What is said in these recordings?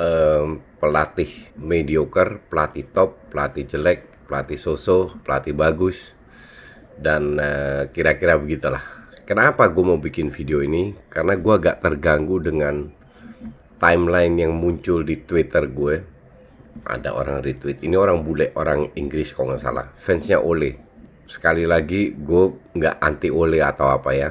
em, pelatih mediocre, pelatih top, pelatih jelek, pelatih sosok, pelatih bagus, dan eh, kira-kira begitulah. Kenapa gue mau bikin video ini? Karena gue agak terganggu dengan timeline yang muncul di Twitter gue. Ada orang retweet. Ini orang bule, orang Inggris kalau nggak salah. Fansnya Ole. Sekali lagi, gue nggak anti Ole atau apa ya.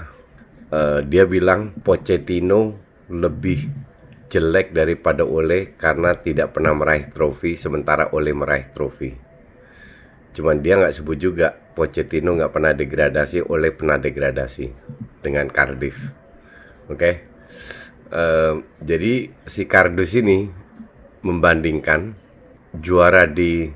Eh, dia bilang Pochettino lebih jelek daripada Ole karena tidak pernah meraih trofi sementara Ole meraih trofi. Cuman dia nggak sebut juga Pochettino nggak pernah degradasi, Ole pernah degradasi dengan Cardiff. Oke. Eh, jadi si Kardus ini membandingkan juara di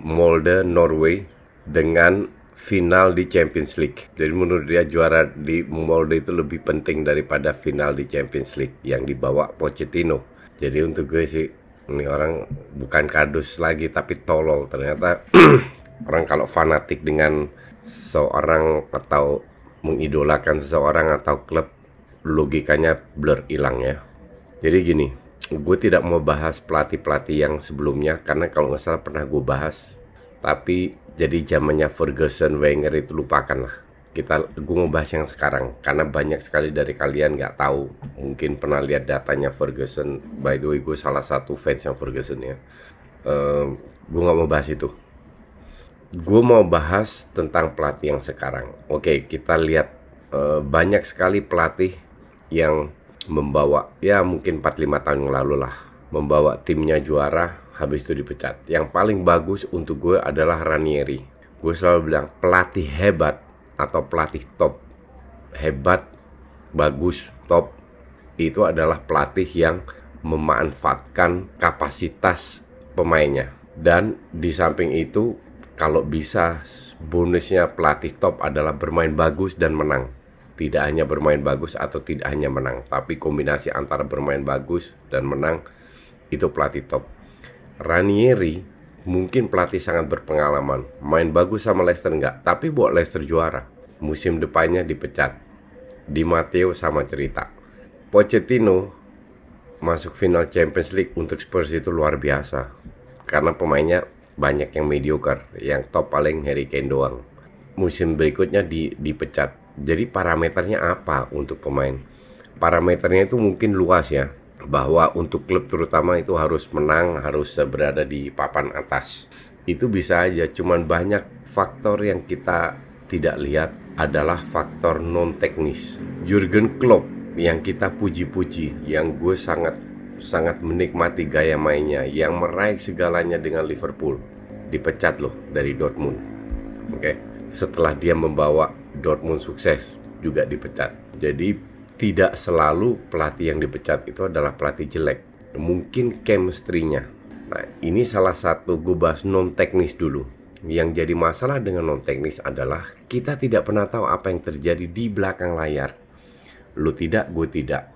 Molde Norway dengan final di Champions League. Jadi menurut dia juara di Molde itu lebih penting daripada final di Champions League yang dibawa Pochettino. Jadi untuk gue sih ini orang bukan kardus lagi tapi tolol ternyata orang kalau fanatik dengan seorang atau mengidolakan seseorang atau klub logikanya blur hilang ya. Jadi gini, gue tidak mau bahas pelatih-pelatih yang sebelumnya karena kalau nggak salah pernah gue bahas tapi jadi zamannya Ferguson Wenger itu lupakan lah kita gue mau bahas yang sekarang karena banyak sekali dari kalian nggak tahu. Mungkin pernah lihat datanya Ferguson. By the way gue salah satu fans yang Ferguson ya. Uh, gue nggak mau bahas itu. Gue mau bahas tentang pelatih yang sekarang. Oke kita lihat uh, banyak sekali pelatih yang membawa ya mungkin 4-5 tahun yang lalu lah membawa timnya juara habis itu dipecat. Yang paling bagus untuk gue adalah Ranieri. Gue selalu bilang pelatih hebat atau pelatih top. Hebat, bagus, top itu adalah pelatih yang memanfaatkan kapasitas pemainnya. Dan di samping itu kalau bisa bonusnya pelatih top adalah bermain bagus dan menang. Tidak hanya bermain bagus atau tidak hanya menang, tapi kombinasi antara bermain bagus dan menang itu pelatih top. Ranieri mungkin pelatih sangat berpengalaman, main bagus sama Leicester enggak, tapi buat Leicester juara. Musim depannya dipecat. Di Matteo sama cerita. Pochettino masuk final Champions League untuk Spurs itu luar biasa. Karena pemainnya banyak yang mediocre, yang top paling Harry Kane doang. Musim berikutnya di, dipecat. Jadi parameternya apa untuk pemain? Parameternya itu mungkin luas ya bahwa untuk klub terutama itu harus menang, harus berada di papan atas. Itu bisa aja, cuman banyak faktor yang kita tidak lihat adalah faktor non teknis. Jurgen Klopp yang kita puji-puji, yang gue sangat sangat menikmati gaya mainnya, yang meraih segalanya dengan Liverpool, dipecat loh dari Dortmund. Oke, okay? setelah dia membawa Dortmund sukses juga dipecat. Jadi tidak selalu pelatih yang dipecat itu adalah pelatih jelek. Mungkin chemistry-nya. Nah, ini salah satu gue bahas non teknis dulu. Yang jadi masalah dengan non teknis adalah kita tidak pernah tahu apa yang terjadi di belakang layar. Lu tidak, gue tidak.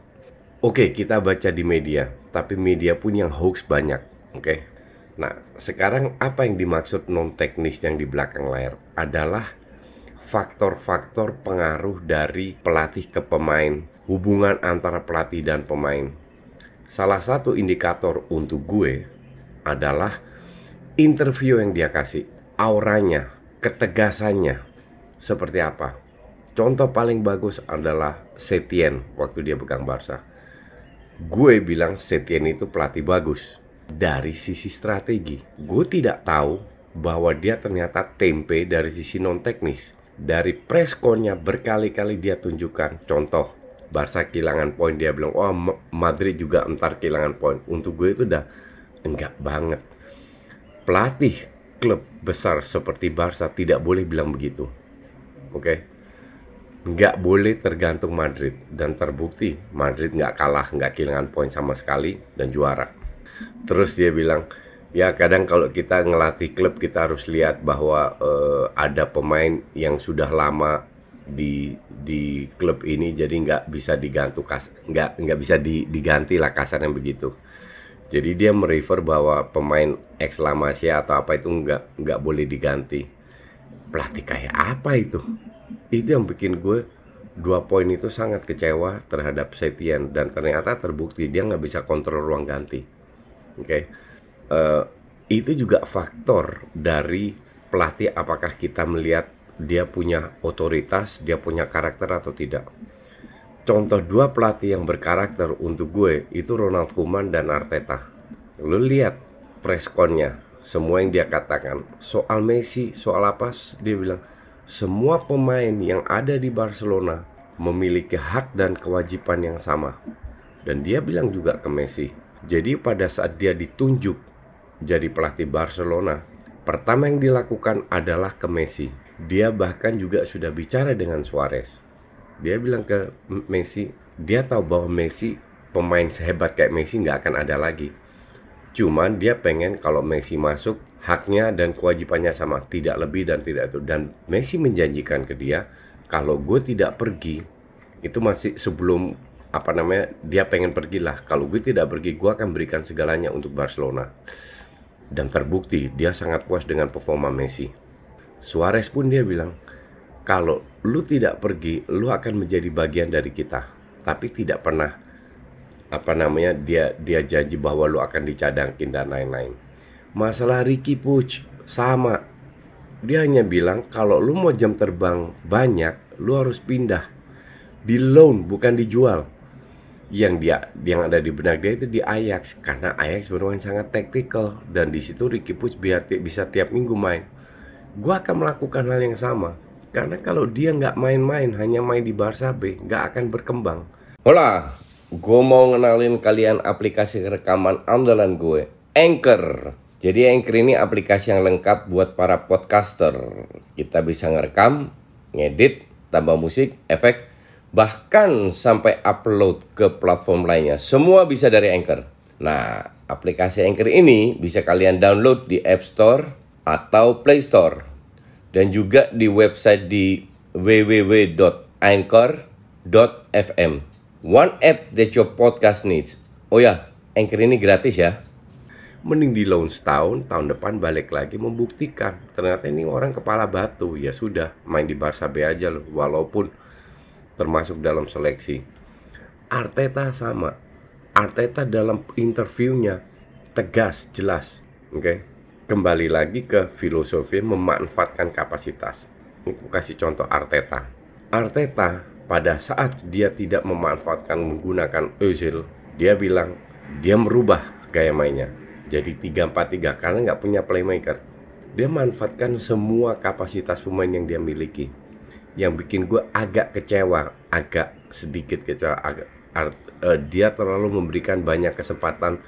Oke, kita baca di media, tapi media pun yang hoax banyak. Oke. Nah, sekarang apa yang dimaksud non teknis yang di belakang layar adalah faktor-faktor pengaruh dari pelatih ke pemain, hubungan antara pelatih dan pemain. Salah satu indikator untuk gue adalah interview yang dia kasih, auranya, ketegasannya, seperti apa. Contoh paling bagus adalah Setien waktu dia pegang Barca. Gue bilang Setien itu pelatih bagus dari sisi strategi. Gue tidak tahu bahwa dia ternyata tempe dari sisi non teknis. Dari preskonnya berkali-kali dia tunjukkan. Contoh, Barca kehilangan poin dia bilang, "Oh, Madrid juga entar kehilangan poin." Untuk gue itu udah enggak banget. Pelatih klub besar seperti Barca tidak boleh bilang begitu. Oke. Okay? Nggak boleh tergantung Madrid dan terbukti Madrid nggak kalah, nggak kehilangan poin sama sekali dan juara. Terus dia bilang, ya kadang kalau kita ngelatih klub kita harus lihat bahwa uh, ada pemain yang sudah lama di di klub ini jadi nggak bisa diganti kas nggak nggak bisa di, diganti lah kasarnya begitu. Jadi dia merefer bahwa pemain ex Lamasia atau apa itu nggak nggak boleh diganti. Pelatih kayak apa itu? Itu yang bikin gue dua poin itu sangat kecewa terhadap Setien. Dan ternyata terbukti dia nggak bisa kontrol ruang ganti. Oke? Okay? uh, itu juga faktor dari pelatih apakah kita melihat dia punya otoritas, dia punya karakter atau tidak. Contoh dua pelatih yang berkarakter untuk gue itu Ronald Koeman dan Arteta. Lu lihat preskonnya, semua yang dia katakan soal Messi, soal apa dia bilang semua pemain yang ada di Barcelona memiliki hak dan kewajiban yang sama. Dan dia bilang juga ke Messi. Jadi pada saat dia ditunjuk jadi pelatih Barcelona, pertama yang dilakukan adalah ke Messi. Dia bahkan juga sudah bicara dengan Suarez. Dia bilang ke Messi, dia tahu bahwa Messi pemain sehebat kayak Messi nggak akan ada lagi. Cuman dia pengen kalau Messi masuk haknya dan kewajibannya sama, tidak lebih dan tidak itu. Dan Messi menjanjikan ke dia kalau gue tidak pergi itu masih sebelum apa namanya dia pengen pergilah. Kalau gue tidak pergi, gue akan berikan segalanya untuk Barcelona dan terbukti dia sangat puas dengan performa Messi. Suarez pun dia bilang, kalau lu tidak pergi, lu akan menjadi bagian dari kita. Tapi tidak pernah apa namanya dia dia janji bahwa lu akan dicadangin dan lain-lain. Masalah Ricky Puig sama. Dia hanya bilang kalau lu mau jam terbang banyak, lu harus pindah. Di loan bukan dijual yang dia yang ada di benak dia itu di Ajax karena Ajax bermain sangat taktikal dan di situ Ricky biar bisa tiap minggu main. Gua akan melakukan hal yang sama karena kalau dia nggak main-main hanya main di Barca B nggak akan berkembang. Hola, gue mau ngenalin kalian aplikasi rekaman andalan gue, Anchor. Jadi Anchor ini aplikasi yang lengkap buat para podcaster. Kita bisa ngerekam, ngedit, tambah musik, efek, bahkan sampai upload ke platform lainnya. Semua bisa dari Anchor. Nah, aplikasi Anchor ini bisa kalian download di App Store atau Play Store. Dan juga di website di www.anchor.fm. One app that your podcast needs. Oh ya, Anchor ini gratis ya. Mending di launch tahun, tahun depan balik lagi membuktikan. Ternyata ini orang kepala batu. Ya sudah, main di Barca B aja loh. Walaupun termasuk dalam seleksi. Arteta sama. Arteta dalam interviewnya tegas, jelas. Oke. Okay? Kembali lagi ke filosofi memanfaatkan kapasitas. Aku kasih contoh Arteta. Arteta pada saat dia tidak memanfaatkan menggunakan Özil, dia bilang dia merubah gaya mainnya. Jadi 3-4-3 karena nggak punya playmaker. Dia manfaatkan semua kapasitas pemain yang dia miliki yang bikin gue agak kecewa, agak sedikit kecewa, agak art, uh, dia terlalu memberikan banyak kesempatan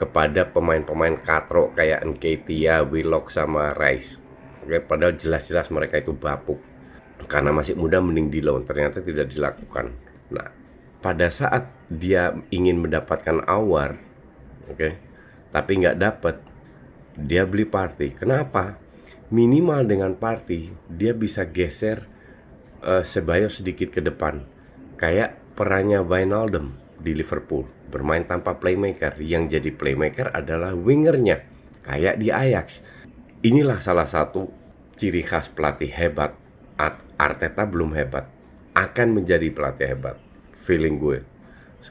kepada pemain-pemain katro kayak Nketiah, Willock sama Rice. Oke, padahal jelas-jelas mereka itu bapuk. Karena masih muda mending di loan, ternyata tidak dilakukan. Nah, pada saat dia ingin mendapatkan awar, oke, tapi nggak dapat, dia beli party. Kenapa? Minimal dengan party, dia bisa geser uh, Sebayos sedikit ke depan. Kayak perannya Wijnaldum di Liverpool. Bermain tanpa playmaker. Yang jadi playmaker adalah wingernya. Kayak di Ajax. Inilah salah satu ciri khas pelatih hebat. Arteta belum hebat. Akan menjadi pelatih hebat. Feeling gue.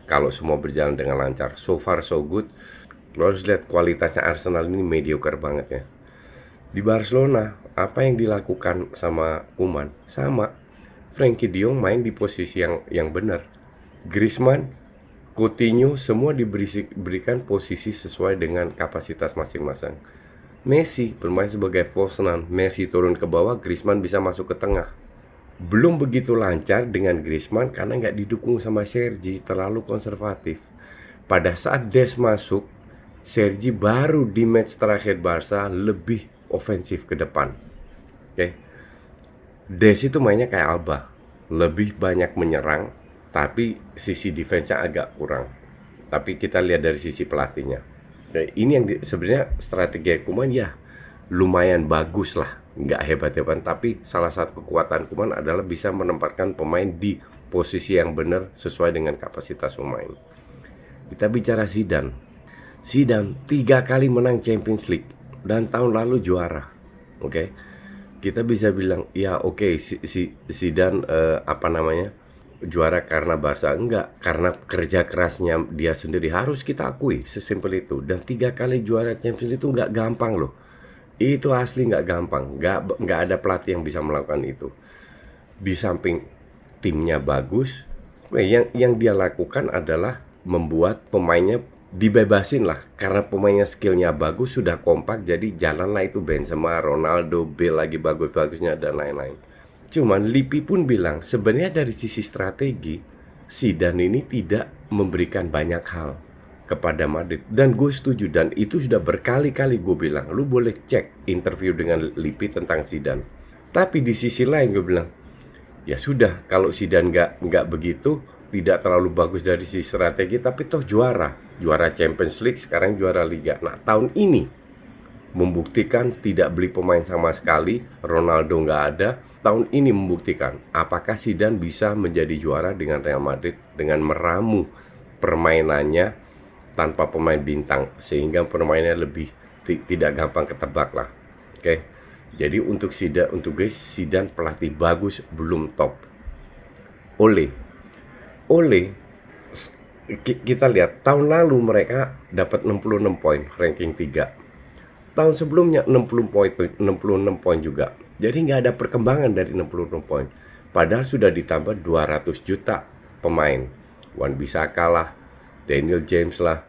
Kalau semua berjalan dengan lancar. So far so good. Lo harus lihat kualitasnya Arsenal ini mediocre banget ya. Di Barcelona, apa yang dilakukan sama Kuman sama Frankie De Jong main di posisi yang yang benar. Griezmann, Coutinho semua diberikan posisi sesuai dengan kapasitas masing-masing. Messi bermain sebagai false. Messi turun ke bawah, Griezmann bisa masuk ke tengah. Belum begitu lancar dengan Griezmann karena nggak didukung sama Sergi, terlalu konservatif. Pada saat Des masuk, Sergi baru di match terakhir Barca lebih ofensif ke depan. Oke. Okay? Des itu mainnya kayak Alba, lebih banyak menyerang, tapi sisi defense-nya agak kurang. Tapi kita lihat dari sisi pelatihnya Nah, ini yang sebenarnya strategi Kuman ya lumayan bagus lah, nggak hebat-hebat, tapi salah satu kekuatan Kuman adalah bisa menempatkan pemain di posisi yang benar sesuai dengan kapasitas pemain. Kita bicara Zidane. Zidane tiga kali menang Champions League dan tahun lalu juara. Oke, okay? kita bisa bilang ya oke okay, si, si Zidane uh, apa namanya juara karena Barca? Enggak karena kerja kerasnya dia sendiri. Harus kita akui sesimpel itu. Dan tiga kali juara Champions itu enggak gampang loh. Itu asli enggak gampang. Enggak enggak ada pelatih yang bisa melakukan itu. Di samping timnya bagus yang yang dia lakukan adalah membuat pemainnya dibebasin lah. Karena pemainnya skillnya bagus sudah kompak jadi jalanlah itu Benzema, Ronaldo, Bale lagi bagus-bagusnya dan lain-lain Cuman Lipi pun bilang sebenarnya dari sisi strategi Sidan ini tidak memberikan banyak hal kepada Madrid. Dan gue setuju dan itu sudah berkali-kali gue bilang lu boleh cek interview dengan Lipi tentang Sidan tapi di sisi lain gue bilang ya sudah kalau Sidan nggak nggak begitu tidak terlalu bagus dari sisi strategi tapi toh juara. Juara Champions League sekarang juara Liga. Nah tahun ini membuktikan tidak beli pemain sama sekali Ronaldo nggak ada tahun ini membuktikan apakah Zidane bisa menjadi juara dengan Real Madrid dengan meramu permainannya tanpa pemain bintang sehingga permainannya lebih tidak gampang ketebak lah. Oke. Okay? Jadi untuk Zidane untuk guys Zidane pelatih bagus belum top. Ole Ole kita lihat tahun lalu mereka dapat 66 poin ranking 3. Tahun sebelumnya 60 poin 66 poin juga jadi nggak ada perkembangan dari 66 poin. Padahal sudah ditambah 200 juta pemain. Wan bisa kalah, Daniel James lah,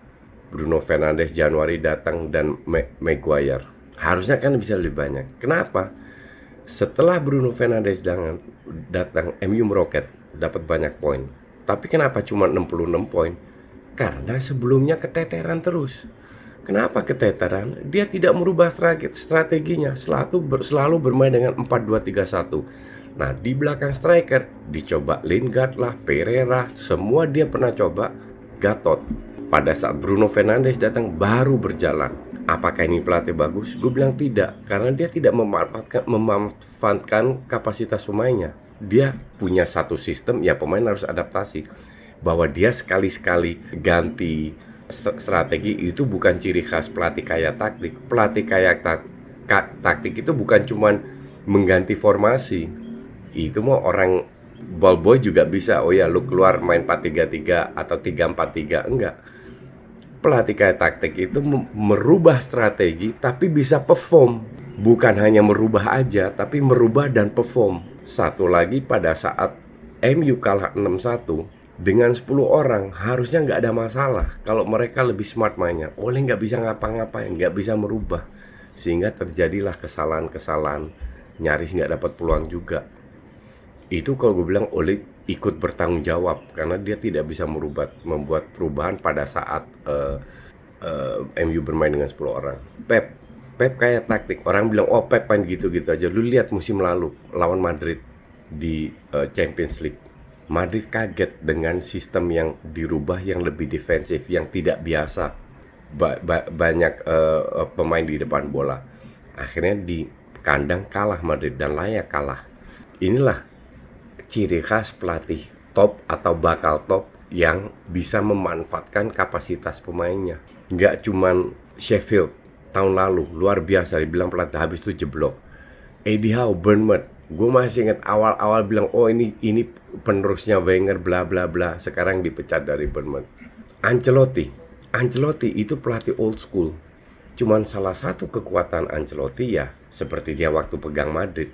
Bruno Fernandes Januari datang dan Maguire. Harusnya kan bisa lebih banyak. Kenapa? Setelah Bruno Fernandes datang, datang MU meroket, dapat banyak poin. Tapi kenapa cuma 66 poin? Karena sebelumnya keteteran terus. Kenapa keteteran? Dia tidak merubah strateginya, selalu selalu bermain dengan 4-2-3-1. Nah, di belakang striker dicoba Lingard lah, Pereira, semua dia pernah coba Gatot. Pada saat Bruno Fernandes datang baru berjalan. Apakah ini pelatih bagus? Gue bilang tidak, karena dia tidak memanfaatkan memanfaatkan kapasitas pemainnya. Dia punya satu sistem, ya pemain harus adaptasi. Bahwa dia sekali-sekali ganti strategi itu bukan ciri khas pelatih kaya taktik. Pelatih kaya tak, taktik itu bukan cuman mengganti formasi. Itu mau orang ball boy juga bisa. Oh ya, lu keluar main 4-3-3 atau 3-4-3. Enggak. Pelatih kaya taktik itu merubah strategi tapi bisa perform. Bukan hanya merubah aja, tapi merubah dan perform. Satu lagi pada saat MU kalah 6-1, dengan 10 orang harusnya nggak ada masalah kalau mereka lebih smart mainnya. Oleh nggak bisa ngapa-ngapain, nggak bisa merubah sehingga terjadilah kesalahan-kesalahan nyaris nggak dapat peluang juga. Itu kalau gue bilang oleh ikut bertanggung jawab karena dia tidak bisa merubah membuat perubahan pada saat uh, uh, MU bermain dengan 10 orang. Pep Pep kayak taktik orang bilang oh Pep main gitu-gitu aja. Lu lihat musim lalu lawan Madrid di uh, Champions League Madrid kaget dengan sistem yang dirubah yang lebih defensif yang tidak biasa. Ba ba banyak uh, pemain di depan bola. Akhirnya di kandang kalah Madrid dan layak kalah. Inilah ciri khas pelatih top atau bakal top yang bisa memanfaatkan kapasitas pemainnya. Nggak cuman Sheffield tahun lalu luar biasa. Dibilang pelatih habis itu jeblok. Eddie Howe Bournemouth gue masih ingat awal-awal bilang oh ini ini penerusnya Wenger bla bla bla. Sekarang dipecat dari Bournemouth. Ancelotti. Ancelotti itu pelatih old school. Cuman salah satu kekuatan Ancelotti ya seperti dia waktu pegang Madrid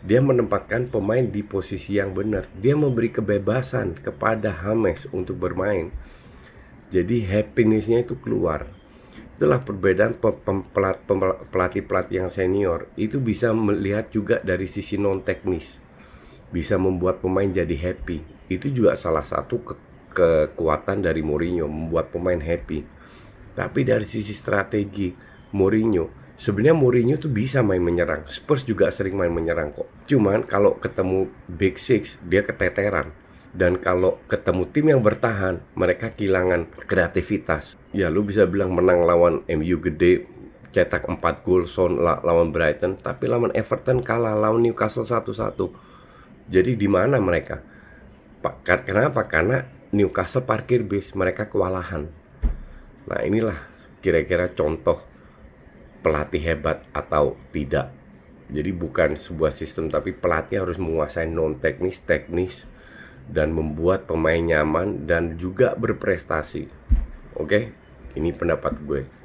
dia menempatkan pemain di posisi yang benar. Dia memberi kebebasan kepada James untuk bermain. Jadi happinessnya itu keluar Itulah perbedaan pelatih-pelatih yang senior itu bisa melihat juga dari sisi non teknis, bisa membuat pemain jadi happy. Itu juga salah satu ke kekuatan dari Mourinho membuat pemain happy. Tapi dari sisi strategi Mourinho sebenarnya Mourinho tuh bisa main menyerang. Spurs juga sering main menyerang kok. Cuman kalau ketemu Big Six dia keteteran dan kalau ketemu tim yang bertahan mereka kehilangan kreativitas. Ya lu bisa bilang menang lawan MU gede cetak 4 gol son lawan Brighton tapi lawan Everton kalah lawan Newcastle 1-1 jadi di mana mereka? Kenapa? Karena Newcastle parkir bis mereka kewalahan. Nah inilah kira-kira contoh pelatih hebat atau tidak. Jadi bukan sebuah sistem tapi pelatih harus menguasai non teknis teknis dan membuat pemain nyaman dan juga berprestasi. Oke, ini pendapat gue.